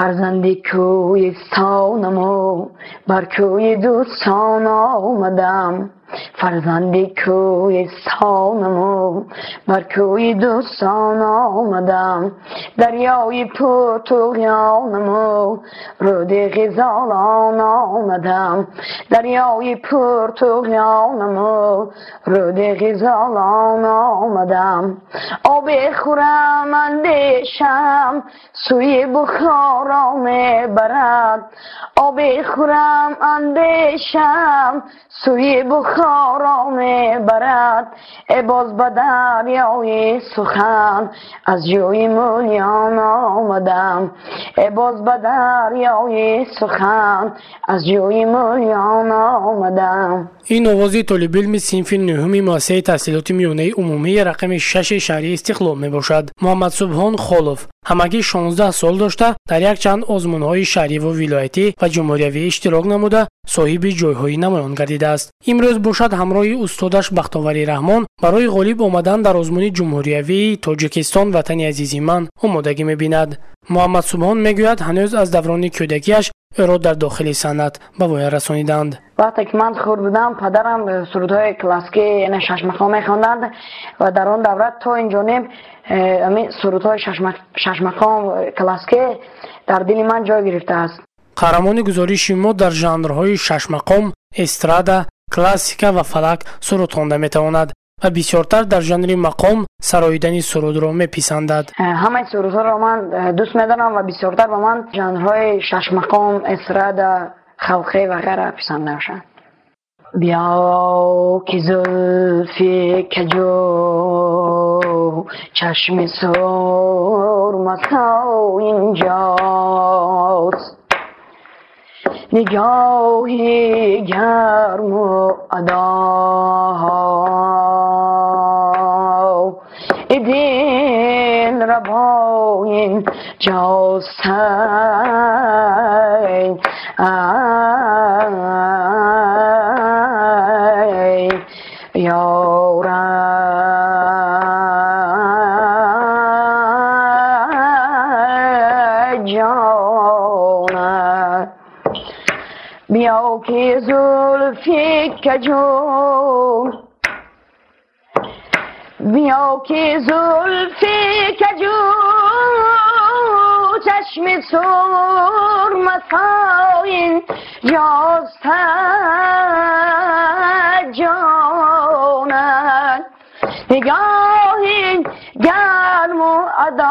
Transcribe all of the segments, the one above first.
فرزند کویستانم و بر کوی دوستان آمدم. فرزند کوی سانم و بر کوی دوستان آمدم. دریای پر تغیانم و رود غزالان آمدم. دریای پر تغیانم و رود غزالان آمدم. آب خورم اندیشم سوی بخارا می‌برد آب خورم اندیشم سوی بخارا ҳақро ро мебарад э боз ба дарёи сухан аз ҷӯи мулён омадам. Э боз ба дарёи сухан аз ҷӯи мулён омадам. Ин овози толибилми синфи нӯҳуми муассисаи таҳсилоти миёнаи умумии рақами шаши шаҳри истиқлол мебошад. Муҳаммадсубҳон холов ҳамагӣ 16 сол дошта дар якчанд озмунҳои шаҳриву вилоятӣ ва ҷумҳуриявӣ иштирок намуда соҳиби ҷойҳои намоён гардидааст. Имрӯз бошад ҳамроҳи устодаш бахтовари раҳмон барои ғолиб омадан дар озмуни ҷумҳуриявии тоҷикистон ватани азизи ман омодагӣ мебинад. Муҳаммад субҳон мегӯяд ҳанӯз аз даврони кӯдакиаш ӯро дар дохили санъат ба воя расониданд. Вақте ки ман хурд будам падарам сурудҳои классикӣ яъне шашмақҳо мехонданд ва дар он давра то инҷониб э, сурудҳои шашмақҳо классикӣ дар дили ман ҷой гирифтааст. Қаҳрамони гузориши мо дар жанрҳои шашмақом эстрада классика ва фалак суруд хонда метавонад و بسیارتر در ژانر مقام سراییدن سرود را همه سرودها را من دوست میدارم و بسیارتر به من ژانرهای شش مقام اسراد خلقه و غیره پسند نوشند بیا که زلفی کجو چشم سرمتا اینجاست. نگاه گرم و ادا دل ربای جاستن یارم ki zulfikacun Miau ki zulfikacun Çeşmi sorma sağin Yaz tecanen Nigahin gel mu adam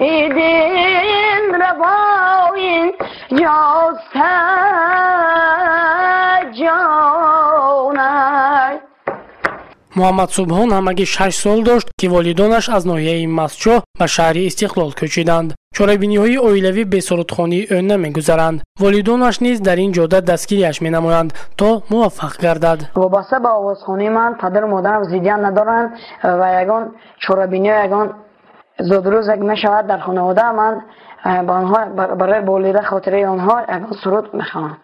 İdin revan یاسته جانن муҳаммад субҳон ҳамагӣ шаш сол дошт ки волидонаш аз ноҳияи мастчоҳ ба шаҳри истиқлол кӯчиданд чорабиниҳои оилавӣ бесурудхонии ӯ намегузаранд волидонаш низ дар ин ҷода дастгириаш менамоянд то муваффақ гардад вобаста ба овозхонии ман падару модарам зиддият надоранд ва ягон чорабиниҳо ягон зодрӯз як мешавад дар хонавода ман ба онҳо барои болида хотираи онҳо ягон суруд мехонам.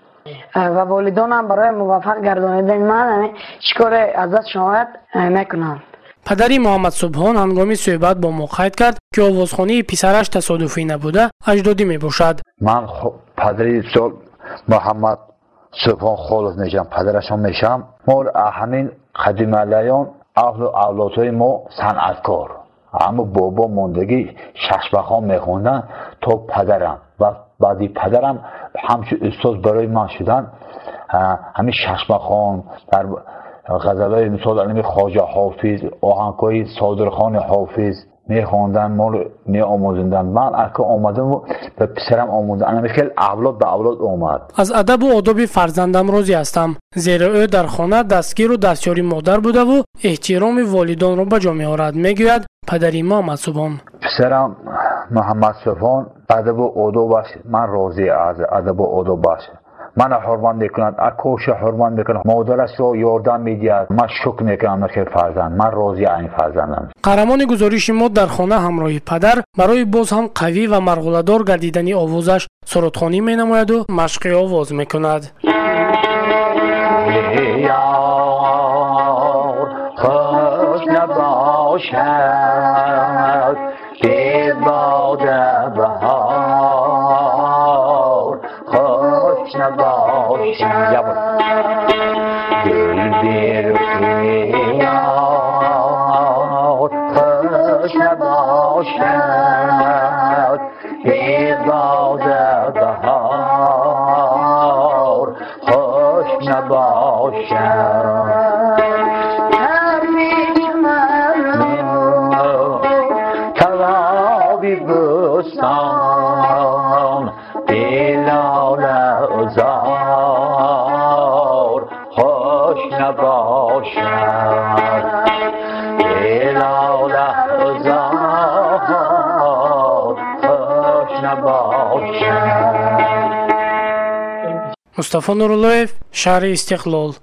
Ва волидонам барои муваффақ гардонидани ман чӣ коре аз даст шояд э, мекунанд. Падари муҳаммад субҳон ҳангоми суҳбат бо мо қайд кард ки овозхонии писараш тасодуфӣ набуда аҷдодӣ мебошад. Ман падари сол муҳаммад субҳон холов мешавам падарашон мешавам мо ҳамин қадималаён аҳлу авлодҳои мо санъаткор اما بابا موندگی ششبخ میخوندن تا پدرم و بعدی پدرم همچون استاد برای ما شدن. همین شش خان در غزل مثال علمی خواجه حافظ آهنگوی صادرخان حافظ میخوندن ما رو می آموزندن من اکا آمدم و به پسرم آموزن انا میخیل اولاد به اولاد آمد. از ادب و آداب فرزندم روزی هستم. زیرا او در خانه دستگیر و دستیاری مادر بوده و احترام والدان را به جا میآورد. می‌گوید падари муҳаммад субҳон писарам муҳаммад субҳон адабу одобаш ман розӣ аз адабу одобаш мана ҳурмат мекунад акоша ҳурмат мекунад модарашро ёрдам медиҳад. Ман шукр мекунам нахел фарзанд. Ман розӣ ан фарзандам. Қаҳрамони гузориши мо дар хона ҳамроҳи падар барои боз ҳам қавӣ ва марғуладор гардидани овозаш сурудхонӣ менамояду машқи овоз мекунад باشد به باد بهار خوش نباشد دل بر خیار خوش نباشد به باد بهار خوش نباشد جان دلال زار خوش نباشد. دلال زار خوش نباشد. مصطفی نورالله شهر استقلال.